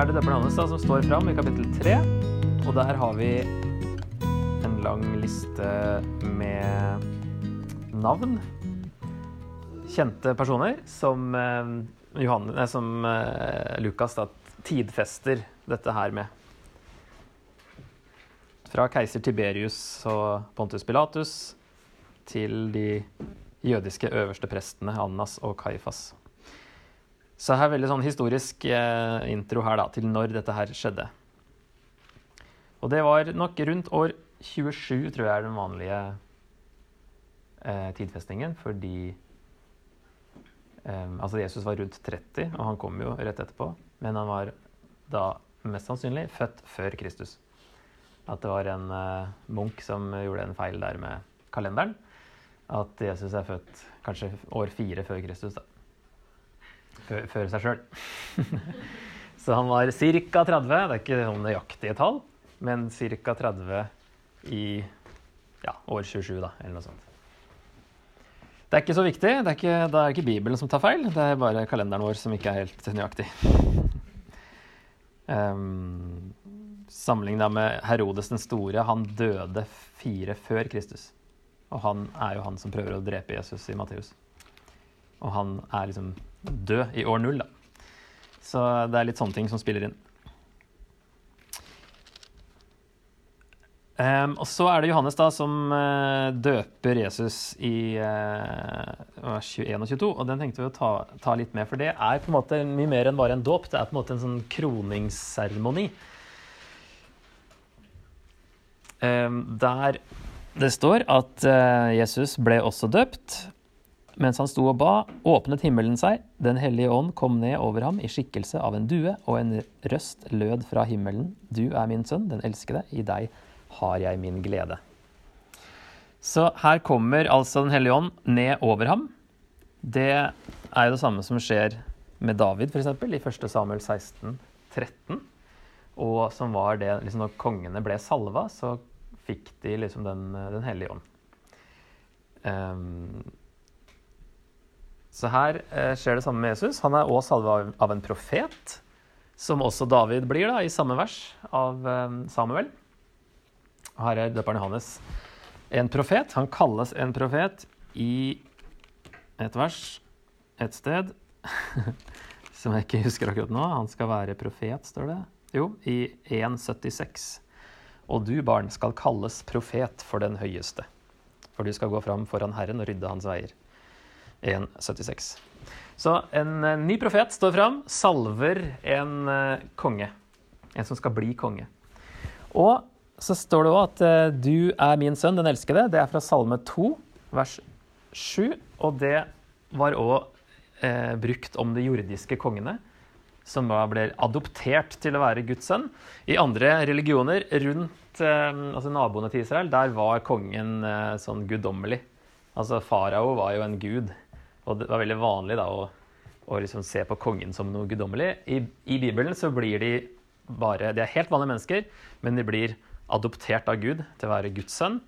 er det døperen Hannes som står fram i kapittel 3. Og der har vi en lang liste med navn. Kjente personer som, eh, Johanne, nei, som eh, Lukas da, tidfester dette her med. Fra keiser Tiberius og Pontus Pilatus til de jødiske øverste prestene Annas og Kaifas. Så her er veldig sånn historisk eh, intro her da, til når dette her skjedde. Og det var nok rundt år 27, tror jeg er den vanlige eh, tidfestingen, fordi eh, Altså, Jesus var rundt 30, og han kom jo rett etterpå. Men han var da mest sannsynlig født før Kristus. At det var en eh, munk som gjorde en feil der med kalenderen. At Jesus er født kanskje år fire før Kristus, da. Før, seg sjøl. Så han var ca. 30. Det er ikke sånn nøyaktige tall, men ca. 30 i ja, år 27, da, eller noe sånt. Det er ikke så viktig. Det er ikke, det er ikke Bibelen som tar feil, det er bare kalenderen vår som ikke er helt nøyaktig. Um, Sammenligna med Herodes den store, han døde fire før Kristus. Og han er jo han som prøver å drepe Jesus i Matteus. Og han er liksom død i år null, da. Så det er litt sånne ting som spiller inn. Um, og så er det Johannes da som uh, døper Jesus i uh, 21 og 22. Og den tenkte vi å ta, ta, litt med, for det er på en måte mye mer enn bare en dåp. Det er på en måte en sånn kroningsseremoni. Um, der det står at uh, Jesus ble også døpt. Mens han sto og ba, åpnet himmelen seg. Den hellige ånd kom ned over ham i skikkelse av en due, og en røst lød fra himmelen. Du er min sønn, den elskede. I deg har jeg min glede. Så her kommer altså Den hellige ånd ned over ham. Det er jo det samme som skjer med David, f.eks., i 1. Samuel 16, 13. Og som var det liksom Når kongene ble salva, så fikk de liksom Den, den hellige ånd. Um, så her eh, skjer det samme med Jesus. Han er òg salva av, av, en profet, som også David blir da, i samme vers av eh, Samuel. Her er døperen Johannes en profet. Han kalles en profet i et vers et sted som jeg ikke husker akkurat nå. Han skal være profet, står det. Jo, i 176. Og du, barn, skal kalles profet for den høyeste. For du skal gå fram foran Herren og rydde hans veier. 1,76. Så en uh, ny profet står fram, salver en uh, konge. En som skal bli konge. Og så står det òg at uh, du er min sønn, den elskede. Det er fra Salme 2, vers 7. Og det var òg brukt om de jordiske kongene som da ble adoptert til å være Guds sønn. I andre religioner rundt altså naboene til Israel, der var kongen sånn guddommelig. Altså Farao var jo en gud. Og det var veldig vanlig da, å, å liksom se på kongen som noe guddommelig. I, I, Bibelen så blir de bare De er helt vanlige mennesker, men de blir adoptert av Gud til å være Guds sønn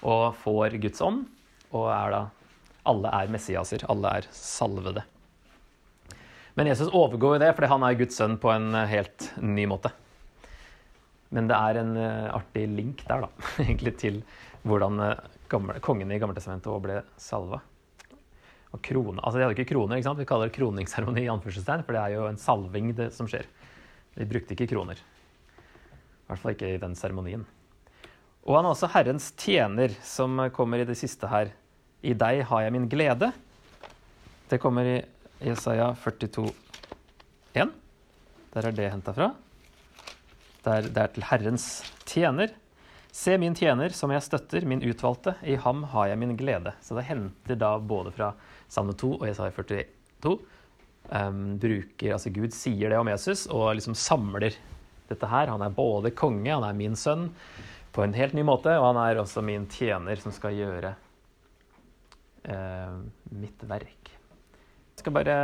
og får Guds ånd. Og er da Alle er messiaser. Alle er salvede. Men Jesus overgår det fordi han er Guds sønn på en helt ny måte. Men det er en uh, artig link der, da, egentlig til hvordan kongene kongen i Gammeltestamentet ble salva. Og krone, altså De hadde ikke kroner, ikke sant? vi kaller det kroningsseremoni, i anførselstegn, for det er jo en salving det, som skjer. De brukte ikke kroner. I hvert fall ikke i den seremonien. Og han er også Herrens tjener, som kommer i det siste her. I deg har jeg min glede. Det kommer i Jesaja 42, 1. Der er det henta fra. Det er, det er til Herrens tjener. Se min tjener som jeg støtter, min utvalgte, i ham har jeg min glede. Så det henter da både fra Salme 2 og Jesaja 42. Um, bruker, altså Gud sier det om Jesus og liksom samler dette her. Han er både konge, han er min sønn på en helt ny måte, og han er også min tjener som skal gjøre uh, mitt verk. Jeg skal bare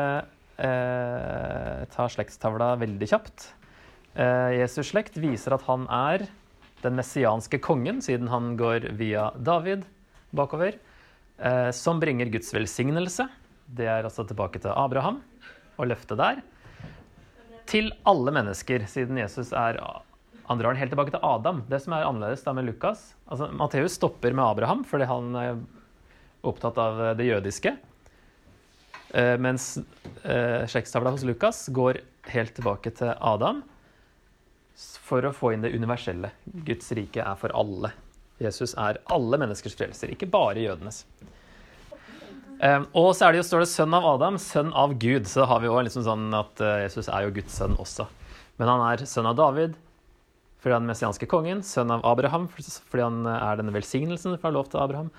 uh, ta slektstavla veldig kjapt. Uh, Jesus' slekt viser at han er den messianske kongen, siden han går via David bakover. Eh, som bringer Guds velsignelse. Det er altså tilbake til Abraham og løftet der. til alle mennesker, siden Jesus er Han drar den helt tilbake til Adam. Det som er annerledes da med Lukas altså Matteus stopper med Abraham fordi han er opptatt av det jødiske. Eh, mens eh, slektstavla hos Lukas går helt tilbake til Adam for å få inn det universelle. Guds rike er for alle. Jesus er alle menneskers frelser, ikke bare jødenes. Um, og så er det jo, står det 'sønn av Adam', 'sønn av Gud'. Så har vi jo liksom sånn at uh, Jesus er jo Guds sønn også. Men han er sønn av David fordi han er den messianske kongen. Sønn av Abraham fordi han eh, er denne velsignelsen fra lov til Abraham.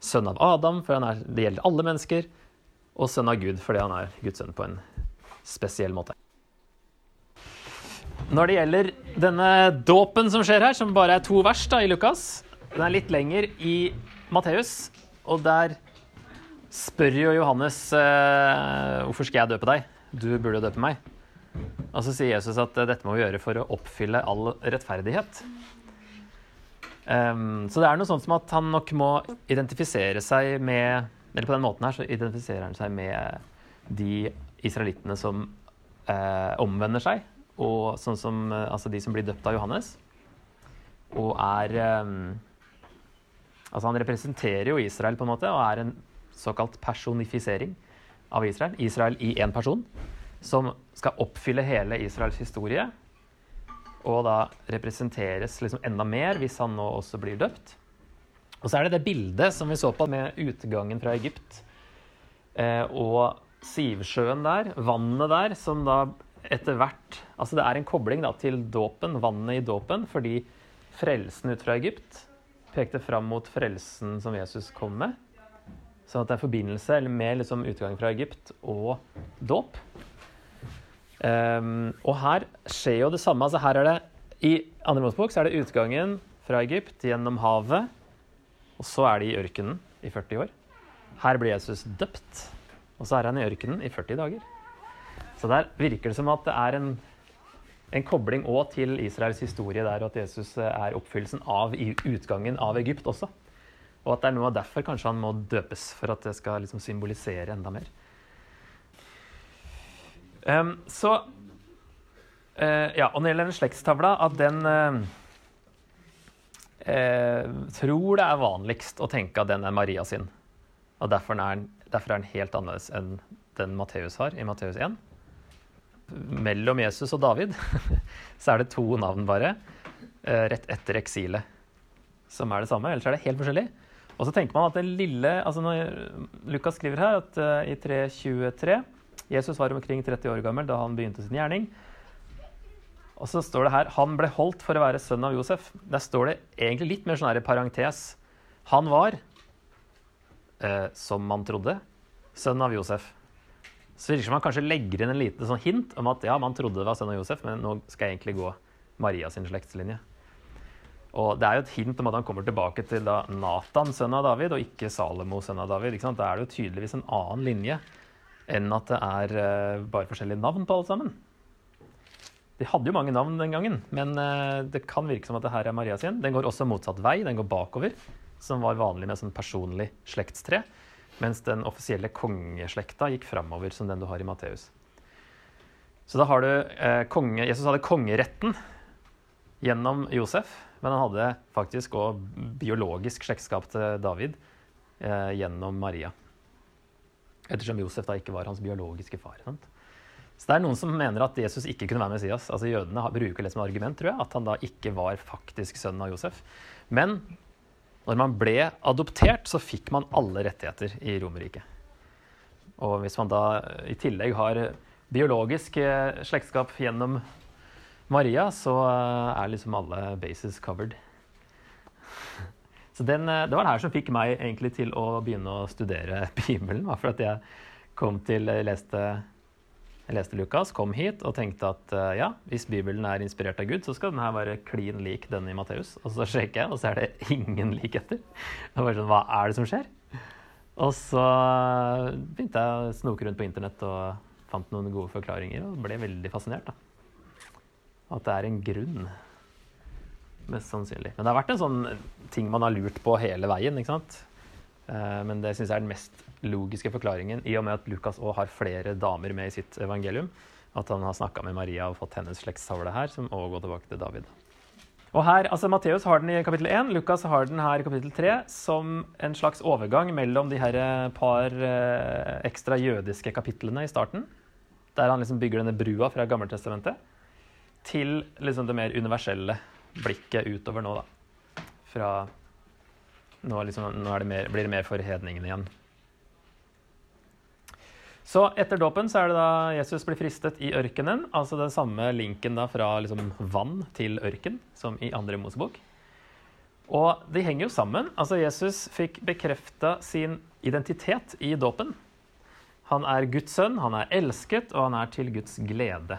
Sønn av Adam fordi er, det gjelder alle mennesker. Og sønn av Gud fordi han er Guds sønn på en spesiell måte. Når det gjelder denne dåpen som skjer her, som bare er to vers da, i Lukas Den er litt lenger i Matteus, og der spør jo Johannes eh, hvorfor skal jeg døpe deg? Du burde døpe meg. Og så sier Jesus at eh, dette må vi gjøre for å oppfylle all rettferdighet. Um, så det er noe sånt som at han nok må identifisere seg med Eller på den måten her så identifiserer han seg med de israelittene som uh, omvender seg. Og sånn som uh, altså de som blir døpt av Johannes. Og er um, Altså han representerer jo Israel på en måte og er en såkalt personifisering av Israel. Israel i én person, som skal oppfylle hele Israels historie. Og da representeres liksom enda mer hvis han nå også blir døpt. Og så er det det bildet som vi så på med utgangen fra Egypt eh, og Sivsjøen der, vannet der, som da etter hvert Altså det er en kobling da til dåpen, vannet i dåpen, fordi frelsen ut fra Egypt pekte fram mot frelsen som Jesus kom med. Sånn at det er forbindelse med liksom utgang fra Egypt og dåp. Um, og her skjer jo det samme. altså her er det, I andre Mosebok er det utgangen fra Egypt gjennom havet. Og så er de i ørkenen i 40 år. Her blir Jesus døpt. Og så er han i ørkenen i 40 dager. Så der virker det som at det er en, en kobling òg til Israels historie der, og at Jesus er oppfyllelsen av utgangen av Egypt også. Og at det er noe derfor kanskje han må døpes, for at det skal liksom symbolisere enda mer. Um, så uh, Ja, og når det gjelder den slektstavla, at den uh, uh, tror det er vanligst å tenke at den er Maria sin. Og derfor er den, derfor er den helt annerledes enn den Matteus har i Matteus 1. Mellom Jesus og David så er det to navn bare, rett etter eksilet, som er det samme. Ellers er det helt forskjellig. Og så tenker man at det lille altså når Lukas skriver her at uh, i 3.23 Jesus var omkring 30 år gammel da han begynte sin gjerning. Og så står det her han ble holdt for å være sønn av Josef. Der står det egentlig litt mer sånn her parentes. Han var, eh, som man trodde, sønn av Josef. Så virker det som man kanskje legger inn en liten sånn hint om at ja, man trodde det var sønn av Josef, men nå skal jeg egentlig gå Maria sin slektslinje. Og Det er jo et hint om at han kommer tilbake til da Nathan, sønn av David, og ikke Salomo, sønn av David. Da er det jo tydeligvis en annen linje enn at det er uh, bare forskjellige navn på alle sammen. De hadde jo mange navn den gangen, men uh, det kan virke som at det her er Maria sin. Den går også motsatt vei, den går bakover, som var vanlig med sånn personlig slektstre. Mens den offisielle kongeslekta gikk framover, som den du har i Matteus. Så da har du eh, konge, Jesus hadde kongeretten gjennom Josef. Men han hadde faktisk òg biologisk slektskap til David eh, gjennom Maria. Ettersom Josef da ikke var hans biologiske far. Sant? Så det er noen som mener at Jesus ikke kunne være Messias. Altså Jødene bruker det som argument, tror jeg, at han da ikke var faktisk sønn av Josef. Men når man ble adoptert, så fikk man alle rettigheter i Romerriket. Og hvis man da i tillegg har biologisk eh, slektskap gjennom Maria, så eh, er liksom alle bases covered. Så den, eh, Det var det her som fikk meg egentlig til å begynne å studere Bibelen. For at jeg kom til, leste, jeg leste Lukas, kom hit og tenkte at eh, ja, hvis Bibelen er inspirert av Gud, så skal den her være klin lik denne i Matteus. Og så sjekker jeg, og så er det ingen likheter. Det bare sånn, Hva er det som skjer? Og så begynte jeg å snoke rundt på internett og fant noen gode forklaringer og ble veldig fascinert. da. At det er en grunn. Mest sannsynlig. Men det har vært en sånn ting man har lurt på hele veien. ikke sant? Eh, men det syns jeg er den mest logiske forklaringen, i og med at Lukas òg har flere damer med i sitt evangelium. At han har snakka med Maria og fått hennes slektstavle her, som også går tilbake til David. Og her, altså Matteus har den i kapittel 1, Lukas har den her i kapittel 3 som en slags overgang mellom de her par eh, ekstra jødiske kapitlene i starten, der han liksom bygger denne brua fra Gammeltestamentet, til liksom det mer universelle blikket utover nå, da. Fra Nå, liksom, nå det mer, blir det mer for hedningene igjen. Så etter dåpen så er det da Jesus blir fristet i ørkenen. Altså den samme linken da fra liksom vann til ørken som i andre Mosebok. Og de henger jo sammen. Altså Jesus fikk bekrefta sin identitet i dåpen. Han er Guds sønn, han er elsket, og han er til Guds glede.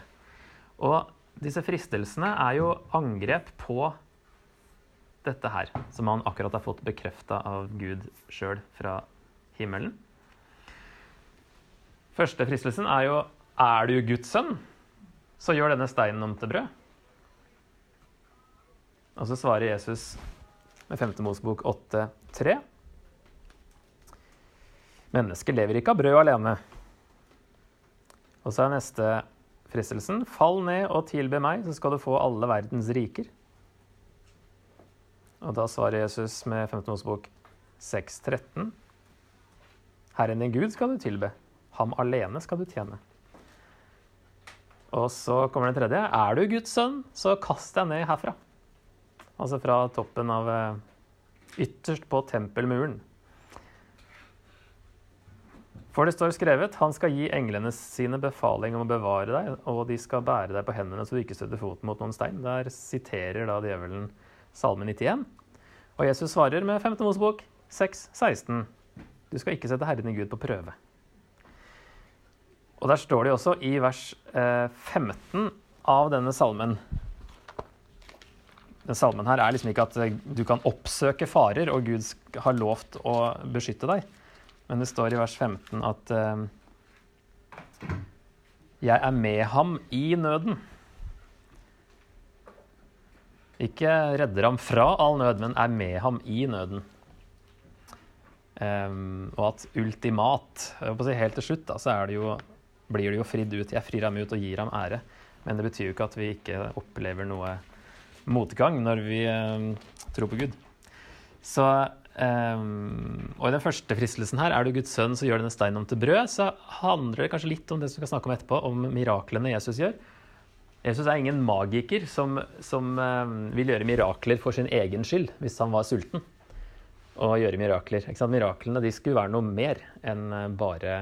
Og disse fristelsene er jo angrep på dette her, som han akkurat har fått bekrefta av Gud sjøl fra himmelen. Første fristelsen er jo Er du Guds sønn, så gjør denne steinen om til brød. Og så svarer Jesus med 5. Mosebok 8,3. Mennesket lever ikke av brød alene. Og så er neste fristelsen. Fall ned og tilbe meg, så skal du få alle verdens riker. Og da svarer Jesus med 5. Mosebok 6,13. Herren din Gud skal du tilbe. Ham alene skal du tjene. Og så kommer den tredje. Er du Guds sønn, så kast deg ned herfra. Altså fra toppen av eh, Ytterst på tempelmuren. For det står skrevet, han skal gi englene sine befaling om å bevare deg, og de skal bære deg på hendene så du ikke støtter foten mot noen stein. Der siterer da djevelen Salme 91. Og Jesus svarer med 5. Mosebok 6, 16. Du skal ikke sette Herren i Gud på prøve. Og der står det også i vers 15 eh, av denne salmen Den salmen her er liksom ikke at eh, du kan oppsøke farer, og Gud har lovt å beskytte deg. Men det står i vers 15 at uh, jeg er med ham i nøden. Ikke redder ham fra all nød, men er med ham i nøden. Um, og at ultimat, si helt til slutt, da, så det jo blir det jo fridd ut. Jeg frir ham ut og gir ham ære. Men det betyr jo ikke at vi ikke opplever noe motgang når vi um, tror på Gud. Så Um, Og i den første fristelsen her, er du Guds sønn, så gjør denne steinen om til brød, så handler det kanskje litt om det som vi skal snakke om etterpå, om miraklene Jesus gjør. Jesus er ingen magiker som, som eh, vil gjøre mirakler for sin egen skyld, hvis han var sulten og gjøre mirakler. Miraklene de skulle være noe mer enn eh, bare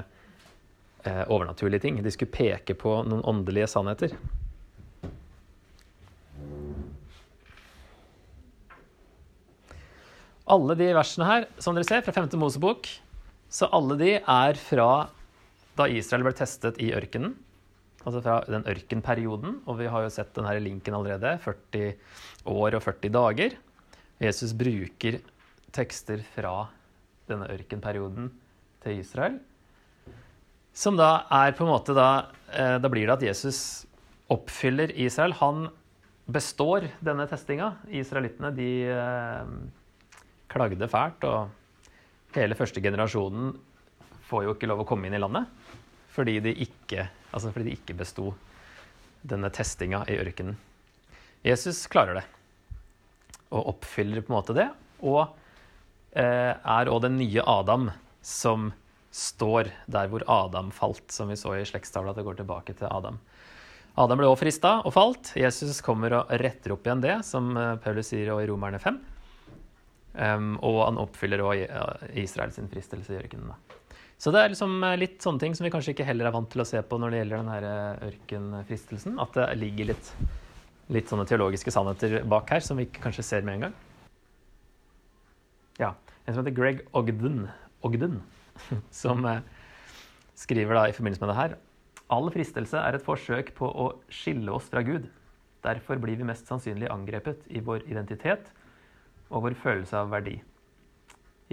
eh, overnaturlige ting. De skulle peke på noen åndelige sannheter. Alle de versene her, som dere ser, fra 5. Mosebok, så alle de er fra da Israel ble testet i ørkenen. Altså fra den ørkenperioden. Og vi har jo sett denne linken allerede. 40 år og 40 dager. Jesus bruker tekster fra denne ørkenperioden til Israel. Som da er på en måte da eh, Da blir det at Jesus oppfyller Israel. Han består denne testinga. Israelittene de eh, klagde fælt, og hele første generasjonen får jo ikke lov å komme inn i landet fordi de ikke, altså fordi de ikke besto denne testinga i ørkenen. Jesus klarer det, og oppfyller på en måte det. Og eh, er òg den nye Adam som står der hvor Adam falt, som vi så i slektstavla. Det går tilbake til Adam. Adam ble også frista og falt. Jesus kommer og retter opp igjen det, som eh, Paulus sier i Romerne 5. Um, og han oppfyller også Israels fristelse i ørkenen. Så det er liksom eh, litt sånne ting som vi kanskje ikke heller er vant til å se på når det gjelder den eh, ørkenfristelsen. At det ligger litt, litt, sånne teologiske sannheter bak her som vi ikke kanskje ser med en gang. Ja, En som heter Greg Ogden, Ogden som eh, skriver da i forbindelse med det her All fristelse er et forsøk på å skille oss fra Gud. Derfor blir vi mest sannsynlig angrepet i vår identitet og vår følelse av verdi.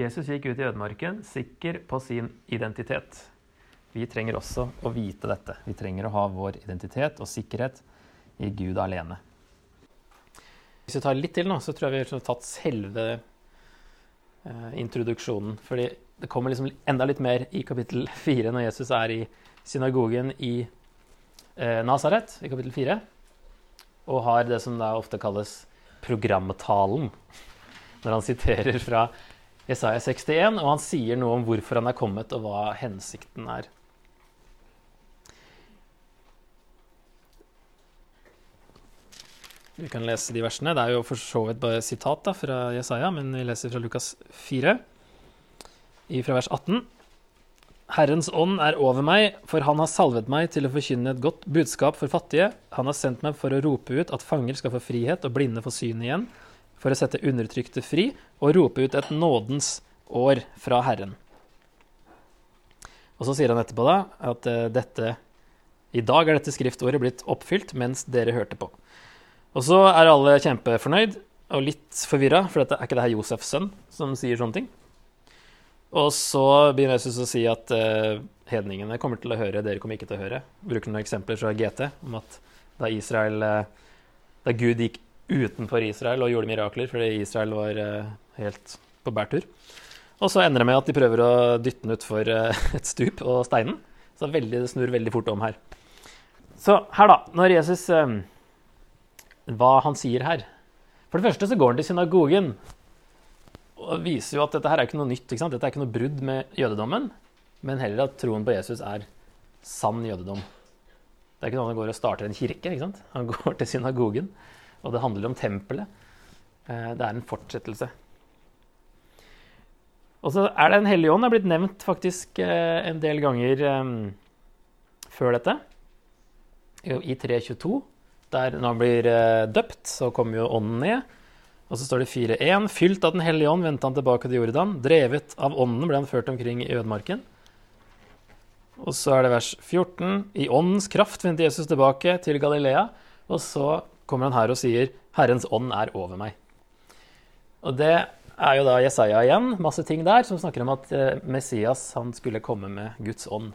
Jesus gikk ut i ødemarken sikker på sin identitet. Vi trenger også å vite dette. Vi trenger å ha vår identitet og sikkerhet i Gud alene. Hvis vi tar litt til nå, så tror jeg vi har tatt selve eh, introduksjonen. Fordi det kommer liksom enda litt mer i kapittel fire når Jesus er i synagogen i eh, Nasaret i kapittel 4, og har det som da ofte kalles programtalen, når han siterer fra Jesaja 61, og han sier noe om hvorfor han er kommet, og hva hensikten er. Vi kan lese de versene. Det er jo for så vidt bare sitat da, fra Jesaja, men vi leser fra Lukas 4, fra vers 18. Herrens ånd er over meg, for han har salvet meg til å forkynne et godt budskap for fattige. Han har sendt meg for å rope ut at fanger skal få frihet og blinde få syn igjen, for å sette undertrykte fri og rope ut et nådens år fra Herren. Og så sier han etterpå da at uh, dette i dag er dette skriftordet blitt oppfylt mens dere hørte på. Og så er alle kjempefornøyd og litt forvirra, for dette er ikke det her Josefs sønn som sier sånne ting. Og så begynner Jesus å si at uh, hedningene kommer til å høre, dere kommer ikke til å høre. Bruker noen eksempler fra GT om at da Israel uh, Da Gud gikk utenfor Israel og gjorde mirakler fordi Israel var uh, helt på bærtur. Og så ender det med at de prøver å dytte den utfor et stup og steinen. Så veldig, det snur veldig fort om her. Så her, da. Når Jesus hva han sier her. For det første så går han til synagogen og viser jo at dette her er ikke noe nytt. Ikke sant? Dette er ikke noe brudd med jødedommen, men heller at troen på Jesus er sann jødedom. Det er ikke noe han går og starter en kirke. ikke sant? Han går til synagogen, og det handler om tempelet. Eh, det er en fortsettelse. Og så er det Den hellige ånd er blitt nevnt faktisk eh, en del ganger um, før dette. I 322 der når han blir eh, døpt, så kommer jo ånden ned. Og så står det 4.1.: Fylt av Den hellige ånd vendte han tilbake til Jordan. Drevet av ånden ble han ført omkring i ødemarken. Og så er det vers 14. I åndens kraft vendte Jesus tilbake til Galilea. Og så kommer han her og sier, 'Herrens ånd er over meg'. Og det er jo da Jesaja igjen, masse ting der som snakker om at eh, Messias han skulle komme med Guds ånd.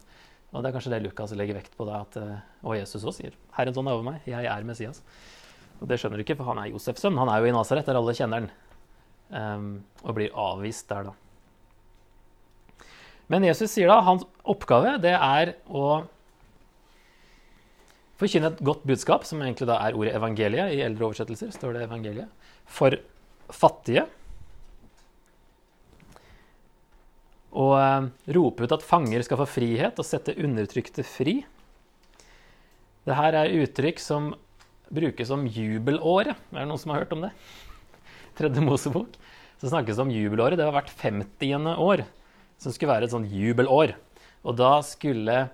Og det er kanskje det Lukas legger vekt på, da, at, eh, og Jesus også sier. Herrens ånd er over meg, jeg er Messias. Og det skjønner du ikke, for han er Josefs sønn. Han er jo i Nasaret, der alle kjenner han. Um, og blir avvist der, da. Men Jesus sier da hans oppgave det er å forkynne et godt budskap, som egentlig da er ordet evangeliet. I eldre oversettelser står det evangeliet. For fattige. og eh, rope ut at fanger skal få frihet og sette undertrykte fri. Dette er uttrykk som brukes om jubelåret. Er det noen som har hørt om det? Tredje Mosebok. Så snakkes det om jubelåret. Det var hvert 50. år som skulle være et sånt jubelår. Og da skulle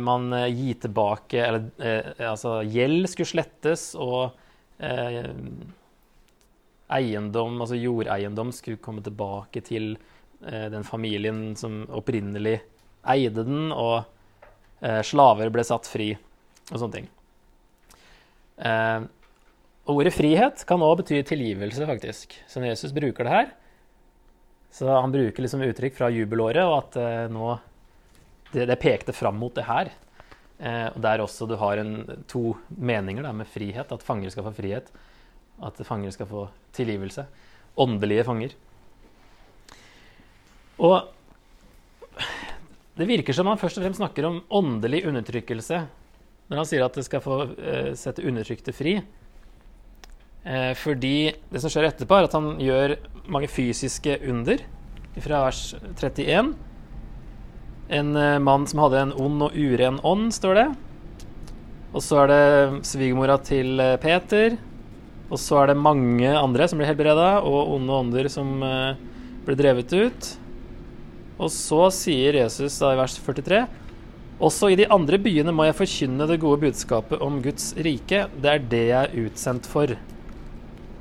man eh, gi tilbake Eller eh, altså gjeld skulle slettes, og eh, eiendom, altså jordeiendom, skulle komme tilbake til Eh, den familien som opprinnelig eide den, og eh, slaver ble satt fri, og sånne ting. Eh, ordet frihet kan òg bety tilgivelse, faktisk. Så når Jesus bruker det her, så han bruker liksom uttrykk fra jubelåret, og at nå det, det, pekte fram mot det her. Eh, og der også du har en, to meninger da, med frihet. At fanger skal få frihet. At fanger skal få tilgivelse. Åndelige fanger. Og det virker som han først og fremst snakker om åndelig undertrykkelse når han sier at det skal få eh, sette undertrykte fri. Eh, fordi det som skjer etterpå, er at han gjør mange fysiske under. Fra vers 31. En uh, mann som hadde en ond og uren ånd, står det. Og så er det svigermora til Peter. Og så er det mange andre som blir helbreda, og onde ånder som blir drevet ut. Og så sier Jesus da i vers 43.: Også i de andre byene må jeg forkynne det gode budskapet om Guds rike. Det er det jeg er utsendt for.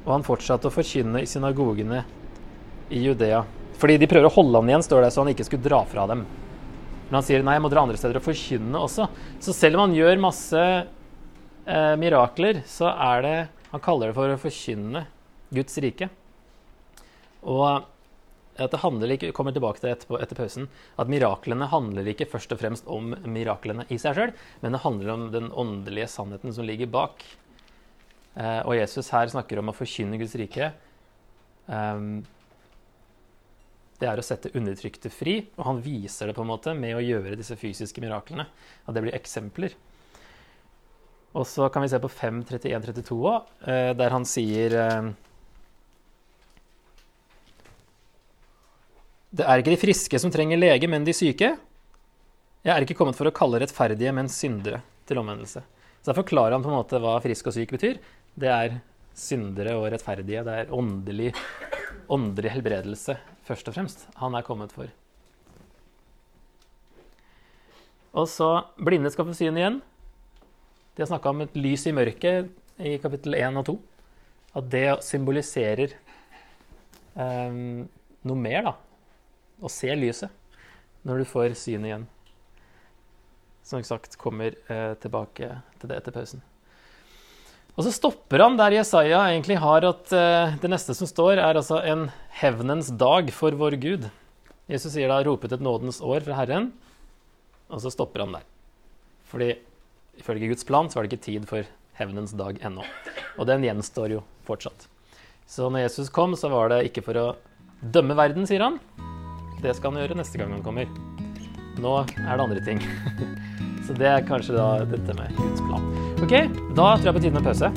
Og han fortsatte å forkynne i synagogene i Judea. Fordi de prøver å holde han igjen, står det, så han ikke skulle dra fra dem. Men han sier nei, jeg må dra andre steder og forkynne også. Så selv om han gjør masse eh, mirakler, så er det Han kaller det for å forkynne Guds rike. Og at det handler ikke, kommer tilbake til etterpå, etter pausen, at miraklene handler ikke først og fremst om miraklene i seg sjøl, men det handler om den åndelige sannheten som ligger bak. Eh, og Jesus her snakker om å forkynne Guds rike. Um, det er å sette undertrykte fri, og han viser det på en måte med å gjøre disse fysiske miraklene. At det blir eksempler. Og så kan vi se på 5.31-32 òg, der han sier eh, Det er ikke de friske som trenger lege, men de syke. Jeg er ikke kommet for å kalle rettferdige, men syndere til omvendelse. Så Der forklarer han på en måte hva frisk og syk betyr. Det er syndere og rettferdige. Det er åndelig, åndelig helbredelse, først og fremst, han er kommet for. Og så blinde skal få syn igjen. De har snakka om et lys i mørket i kapittel 1 og 2. At det symboliserer um, noe mer, da. Å se lyset når du får syn igjen. Som sagt kommer eh, tilbake til det etter pausen. Og så stopper han der Jesaja egentlig har at eh, det neste som står, er altså en hevnens dag for vår Gud. Jesus sier da 'ropet et nådens år fra Herren', og så stopper han der. Fordi ifølge Guds plan så var det ikke tid for hevnens dag ennå. Og den gjenstår jo fortsatt. Så når Jesus kom, så var det ikke for å dømme verden, sier han. Det skal han gjøre neste gang han kommer. Nå er det andre ting. Så det er kanskje da dette med Guds plan. Ok, da tror jeg på tide med pause.